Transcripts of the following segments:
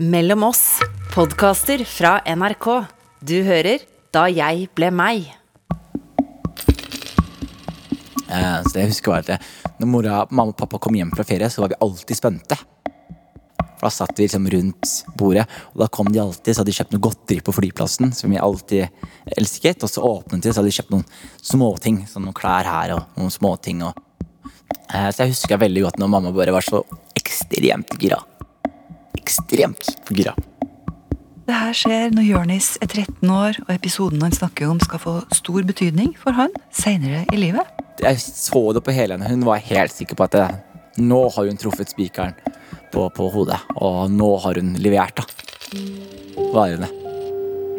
Mellom oss, podkaster fra NRK. Du hører Da jeg ble meg. Eh, så det jeg husker var at Når mora, mamma og pappa kom hjem fra ferie, så var vi alltid spente. For Da satt vi liksom rundt bordet, og da kom de alltid, så hadde de kjøpt noe godteri på flyplassen. Som vi alltid elsket. Og så åpnet de, så hadde de kjøpt noen småting. Sånn noen klær her og noen småting. Og, eh, så jeg husker veldig godt når mamma bare var så ekstremt gira. Ekstremt gira. Det her skjer når Jonis er 13 år, og episoden han snakker om skal få stor betydning for han senere i livet. Jeg så det på hele henne. Hun var helt sikker på at det, nå har hun truffet spikeren på, på hodet. Og nå har hun levert, da. Varene.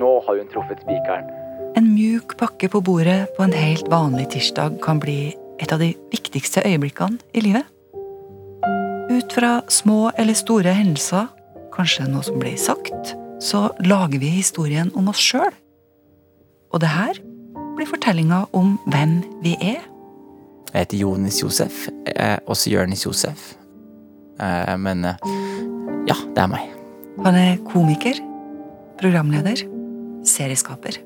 Nå har hun truffet spikeren. En mjuk pakke på bordet på en helt vanlig tirsdag kan bli et av de viktigste øyeblikkene i livet. Ut fra små eller store hendelser, kanskje noe som blir sagt, så lager vi historien om oss sjøl. Og det her blir fortellinga om hvem vi er. Jeg heter Jonis Josef. Også Jørnis Josef. Eh, men eh, ja, det er meg. Han er komiker, programleder, serieskaper.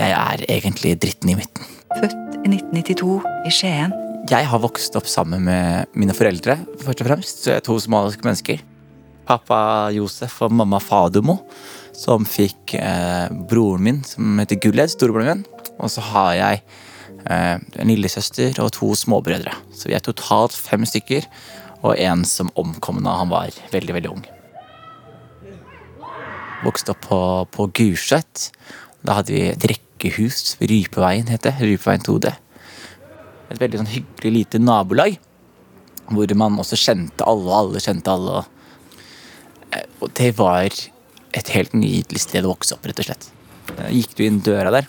Jeg er egentlig dritten i midten. Født i 1992 i Skien. Jeg har vokst opp sammen med mine foreldre, først og fremst. To somaliske mennesker. Pappa Josef og mamma Fadumo, som fikk eh, broren min, som heter Gulled, storebroren min. Og så har jeg eh, en lillesøster og to småbrødre. Så vi er totalt fem stykker, og en som omkom da han var veldig, veldig ung. Vokste opp på, på Gulset. Da hadde vi et rekkehus Rypeveien, het det. Rypeveien 2D et veldig sånn hyggelig lite nabolag. Hvor man også kjente alle, og alle kjente alle. Eh, Og det var et helt nydelig sted å vokse opp, rett og slett. Eh, Gikk du inn døra der,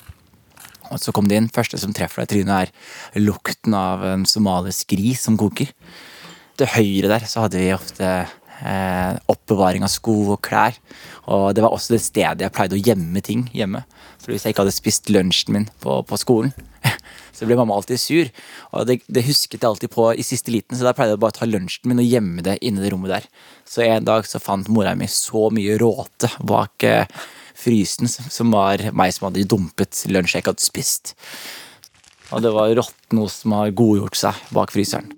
og så kom du inn. Første som treffer deg i trynet, er lukten av en somalisk gris som koker. Til høyre der så hadde vi ofte eh, oppbevaring av sko og klær. Og det var også det stedet jeg pleide å gjemme ting hjemme. For hvis jeg ikke hadde spist lunsjen min på, på skolen, så ble mamma alltid sur. Og det, det husket jeg alltid på i siste liten, så da pleide jeg bare å ta lunsjen min og gjemme det inni det rommet der. Så en dag så fant mora mi så mye råte bak eh, frysen, som- var meg som hadde dumpet lunsj jeg ikke hadde spist. Og det var råtten ost som har godgjort seg bak fryseren.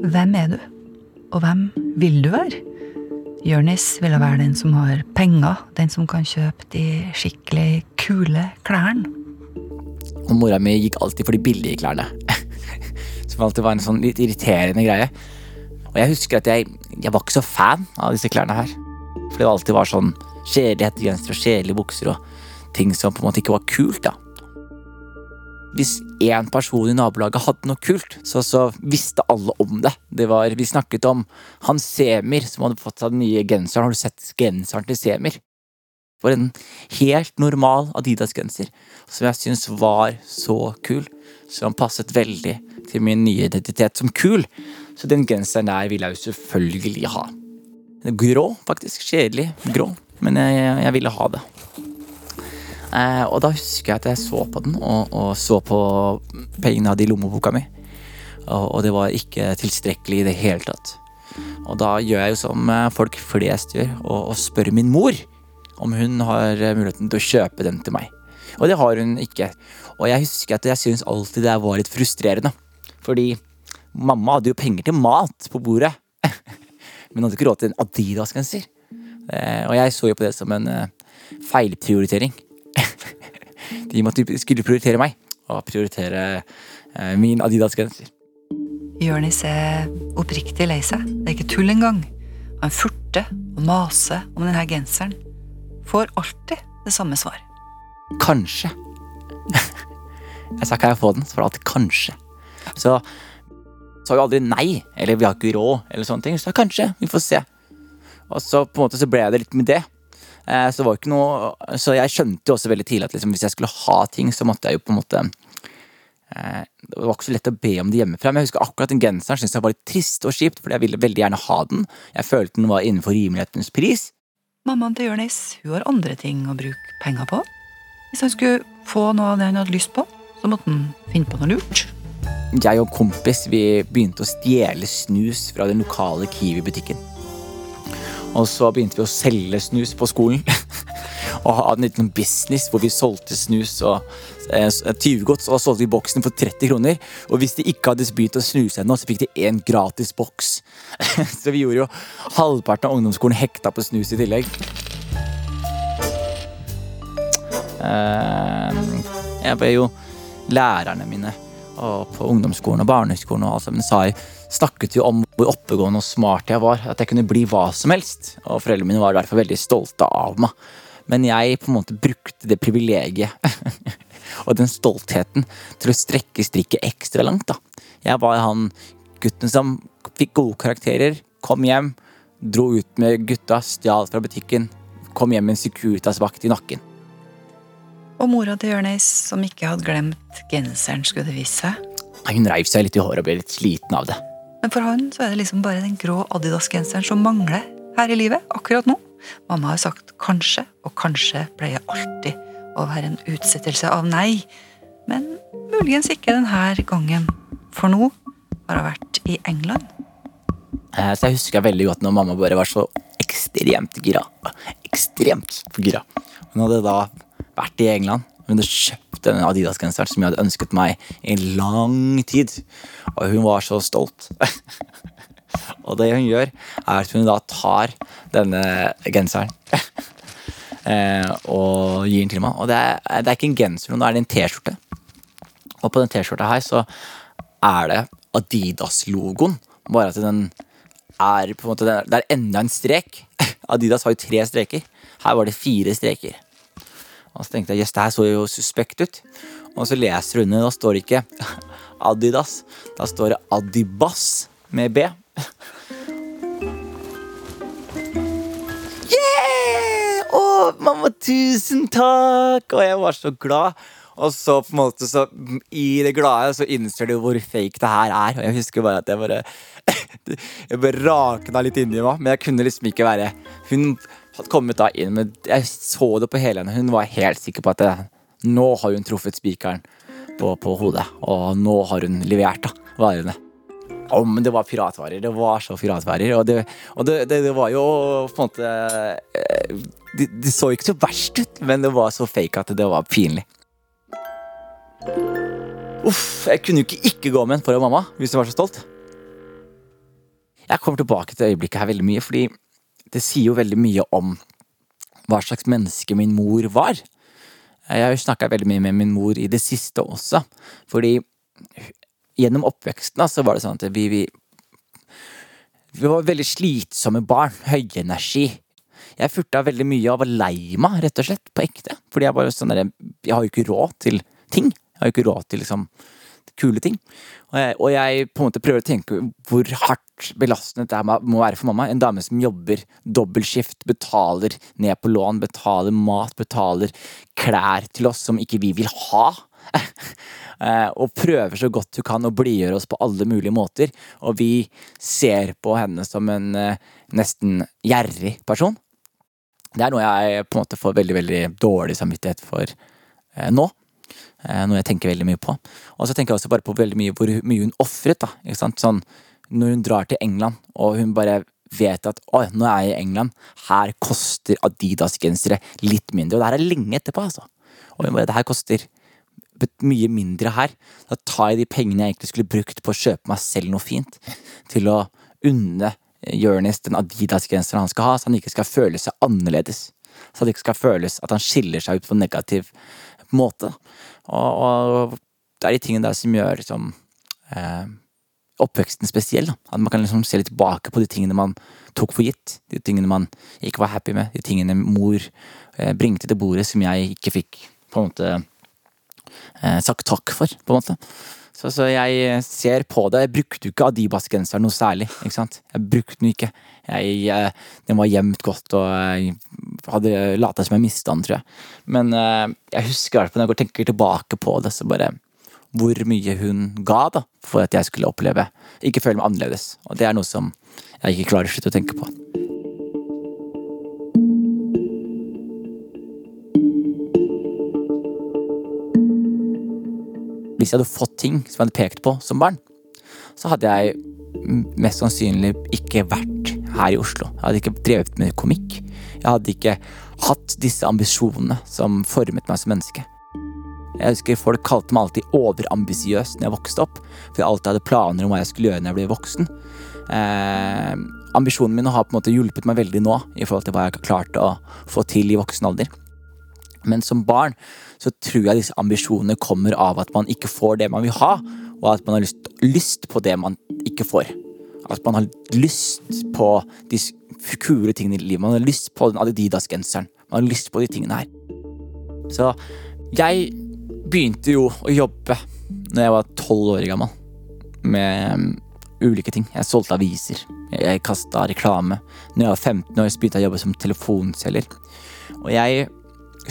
Hvem er du? Og hvem vil du være? Jørnis ville være den som har penger, den som kan kjøpe de skikkelig kule klærne. Og mora mi gikk alltid for de billige klærne. Som alltid var en sånn litt irriterende greie. Og jeg husker at jeg, jeg var ikke så fan av disse klærne her. For det alltid var sånn kjedelige hettegensere og kjedelige bukser og ting som på en måte ikke var kult, da. Hvis én person i nabolaget hadde noe kult, så, så visste alle om det. det var, vi snakket om han Semir som hadde fått seg den nye genseren. Har du sett genseren til Semir? For en helt normal Adidas-genser som jeg syns var så kul. Som passet veldig til min nye identitet som kul. Så den genseren der ville jeg jo selvfølgelig ha. Grå, faktisk. Kjedelig grå. Men jeg, jeg ville ha det. Eh, og da husker jeg at jeg så på den, og, og så på pengene jeg hadde i lommeboka mi. Og, og det var ikke tilstrekkelig i det hele tatt. Og da gjør jeg jo som eh, folk flest gjør, og, og spør min mor om hun har eh, muligheten til å kjøpe den til meg. Og det har hun ikke. Og jeg husker at jeg syns alltid det var litt frustrerende. Fordi mamma hadde jo penger til mat på bordet. Men hadde ikke råd til en Adidas-genser. Eh, Og jeg så jo på det som en eh, feilprioritering. De måtte, skulle prioritere meg, og prioritere eh, min Adidas-genser. Jonis er oppriktig lei seg. Det er ikke tull engang. Han furter og maser om denne genseren. Får alltid det samme svar. Kanskje. Jeg sa ikke jeg får den, så var det alltid kanskje. Så sa jo aldri nei, eller vi har ikke råd, eller sånne ting. Så kanskje, vi får se. Og så på en måte så ble det litt med det. Eh, Så, det var ikke noe, så jeg skjønte jo også veldig tidlig at liksom, hvis jeg skulle ha ting, så måtte jeg jo på en måte eh, Det var ikke så lett å be om det hjemmefra. Men jeg husker akkurat den genseren syntes jeg var litt trist og kjipt, fordi jeg ville veldig gjerne ha den. Jeg følte den var innenfor rimelighetens pris. Mammaen til Jonis hun har andre ting å bruke penger på. Hvis han skulle få noe av det han hadde lyst på, så måtte han finne på noe lurt. Jeg og kompis vi begynte å stjele snus fra den lokale Kiwi-butikken. Og så begynte vi å selge snus på skolen. og hadde en liten business hvor vi solgte snus og eh, tyvegods. Og solgte vi boksen for 30 kroner. Og hvis de ikke hadde begynt å snuse ennå, så fikk de én gratis boks. så vi gjorde jo halvparten av ungdomsskolen hekta på snus i tillegg. Eh, jeg ble jo lærerne mine og på ungdomsskolen og barneskolen og alt sammen sa jeg, snakket jo om hvor oppegående og smart jeg var. At jeg kunne bli hva som helst. Og foreldrene mine var derfor veldig stolte av meg. Men jeg på en måte brukte det privilegiet og den stoltheten til å strekke strikket ekstra langt. da. Jeg var han gutten som fikk gode karakterer, kom hjem, dro ut med gutta, stjal fra butikken, kom hjem med en Securitas-vakt i nakken. Og mora til Jørnis, som ikke hadde glemt genseren, skulle det vise seg. Hun reiv seg litt i håret og ble litt sliten av det. Men for han så er det liksom bare den grå Adidas-genseren som mangler her i livet akkurat nå. Mamma har sagt kanskje, og kanskje pleier alltid å være en utsettelse av nei. Men muligens ikke denne gangen, for nå har hun vært i England. Eh, så jeg husker veldig godt når mamma bare var så ekstremt gira. Ekstremt gira. Hun hadde da vært i England. Hun hadde kjøpt denne Adidas-genseren som jeg hadde ønsket meg i lang tid. Og hun var så stolt. og det hun gjør, er at hun da tar denne genseren eh, og gir den til meg. Og det er, det er ikke en genser, nå er det en T-skjorte. Og på den T-skjorta her så er det Adidas-logoen. Bare at den er på en måte Det er enda en strek. Adidas har jo tre streker. Her var det fire streker. Og så tenkte jeg jøss, det her så jo suspekt ut. Og så leser du under, da står det ikke Adidas. Da står det Adibas med B. Yeah! Å, mamma, tusen takk! Og jeg var så glad. Og så på en måte så i det glade så innser du hvor fake det her er. Og jeg husker bare at jeg bare Jeg bare rakna litt inni meg. Men jeg kunne liksom ikke være Hun hadde kommet da inn, men jeg så det på hele henne. Hun var helt sikker på at det, nå har hun truffet spikeren på, på, hodet. Og nå har hun levert da, varene. Å, men det var piratvarer. Det var så piratvarer. Og det, og det, det, det var jo på en måte eh, det, det, så ikke så verst ut, men det var så fake at det var pinlig. Uff, jeg kunne jo ikke ikke gå med en foran mamma hvis jeg var så stolt. Jeg kommer tilbake til øyeblikket her veldig mye, fordi det sier jo veldig mye om hva slags menneske min mor var. Jeg har jo snakka veldig mye med min mor i det siste også, fordi gjennom oppveksten så var det sånn at vi, vi, vi var veldig slitsomme barn. Høyenergi. Jeg furta veldig mye og var lei meg, rett og slett, på ekte. Fordi jeg bare sånn der, jeg har jo ikke råd til ting. Jeg har jo ikke råd til liksom kule ting. Og jeg, og jeg, på en måte prøver å tenke hvor hardt belastende det må være for mamma. En dame som jobber dobbeltskift, betaler ned på lån, betaler mat, betaler klær til oss som ikke vi vil ha. Eh, og prøver så godt hun kan å blidgjøre oss på alle mulige måter. Og vi ser på henne som en eh, nesten gjerrig person. Det er noe jeg på en måte får veldig, veldig dårlig samvittighet for eh, nå. Eh, noe jeg tenker veldig mye på. Og så tenker jeg også bare på veldig mye hvor mye hun ofret. Sånn, når hun drar til England, og hun bare vet at oi, nå er jeg i England, her koster Adidas-gensere litt mindre. Og det her er lenge etterpå, altså. Og hun bare, det her koster mye mindre her. Da tar jeg de pengene jeg egentlig skulle brukt på å kjøpe meg selv noe fint, til å unne Jonis den Adidas-genseren han skal ha, så han ikke skal føle seg annerledes. Så han ikke skal føles at han skiller seg ut på måte. Og, og, det er de tingene der som gjør liksom, eh, oppveksten spesiell. Da. At man kan liksom se litt tilbake på de tingene man tok for gitt. De tingene man ikke var happy med. De tingene mor eh, bringte til bordet som jeg ikke fikk på en måte eh, sagt takk for. på en måte. Så, så, jeg ser på det. Jeg brukte jo ikke Adibas-genseren noe særlig. ikke sant? Jeg brukte den ikke. Jeg, jeg, den var gjemt godt, og jeg hadde lata som jeg mista den, tror jeg. Men jeg husker når jeg tenker tilbake på det, så bare hvor mye hun ga da, for at jeg skulle oppleve ikke føle meg annerledes. Og det er noe som jeg ikke klarer å slutte å tenke på. Hvis jeg hadde fått ting som jeg hadde pekt på som barn, så hadde jeg mest sannsynlig ikke vært her i Oslo. Jeg hadde ikke drevet med komikk. Jeg hadde ikke hatt disse ambisjonene som formet meg som menneske. Jeg husker Folk kalte meg alltid overambisiøs når jeg vokste opp, for jeg alltid hadde planer om hva jeg skulle gjøre når jeg ble voksen. Eh, ambisjonen min har på en måte hjulpet meg veldig nå, i forhold til hva jeg har klart å få til i voksen alder. Men som barn så tror jeg disse ambisjonene kommer av at man ikke får det man vil ha, og at man har lyst, lyst på det man ikke får. At man har lyst på de kule tingene i livet. Man har lyst på den Adidas-genseren. Man har lyst på de tingene her. Så jeg begynte jo å jobbe når jeg var tolv år gammel, med ulike ting. Jeg solgte aviser. Jeg kasta reklame. Når jeg var 15 år, så begynte jeg å jobbe som telefonselger. Og jeg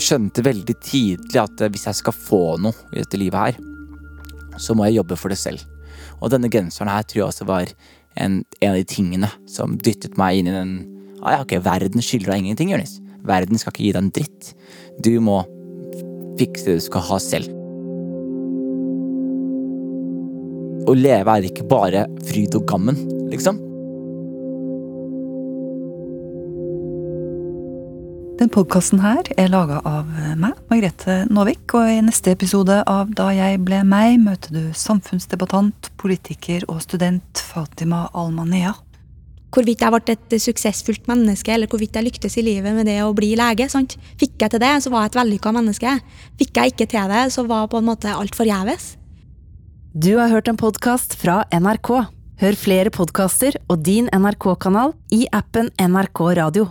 skjønte veldig tidlig at hvis jeg skal få noe i dette livet her, så må jeg jobbe for det selv. Og denne genseren her tror jeg også var en, en av de tingene som dyttet meg inn i den ah, ja, ok, Verden skylder deg ingenting, Jonis. Verden skal ikke gi deg en dritt. Du må fikse det du skal ha selv. Å leve er ikke bare fryd og gammen, liksom. Den podkasten her er laga av meg, Margrethe Naavik, og i neste episode av Da jeg ble meg, møter du samfunnsdebattant, politiker og student Fatima Almanea. Hvorvidt jeg ble et suksessfullt menneske, eller hvorvidt jeg lyktes i livet med det å bli lege. sant? Fikk jeg til det, så var jeg et vellykka menneske. Fikk jeg ikke til det, så var på en måte alt forgjeves. Du har hørt en podkast fra NRK. Hør flere podkaster og din NRK-kanal i appen NRK Radio.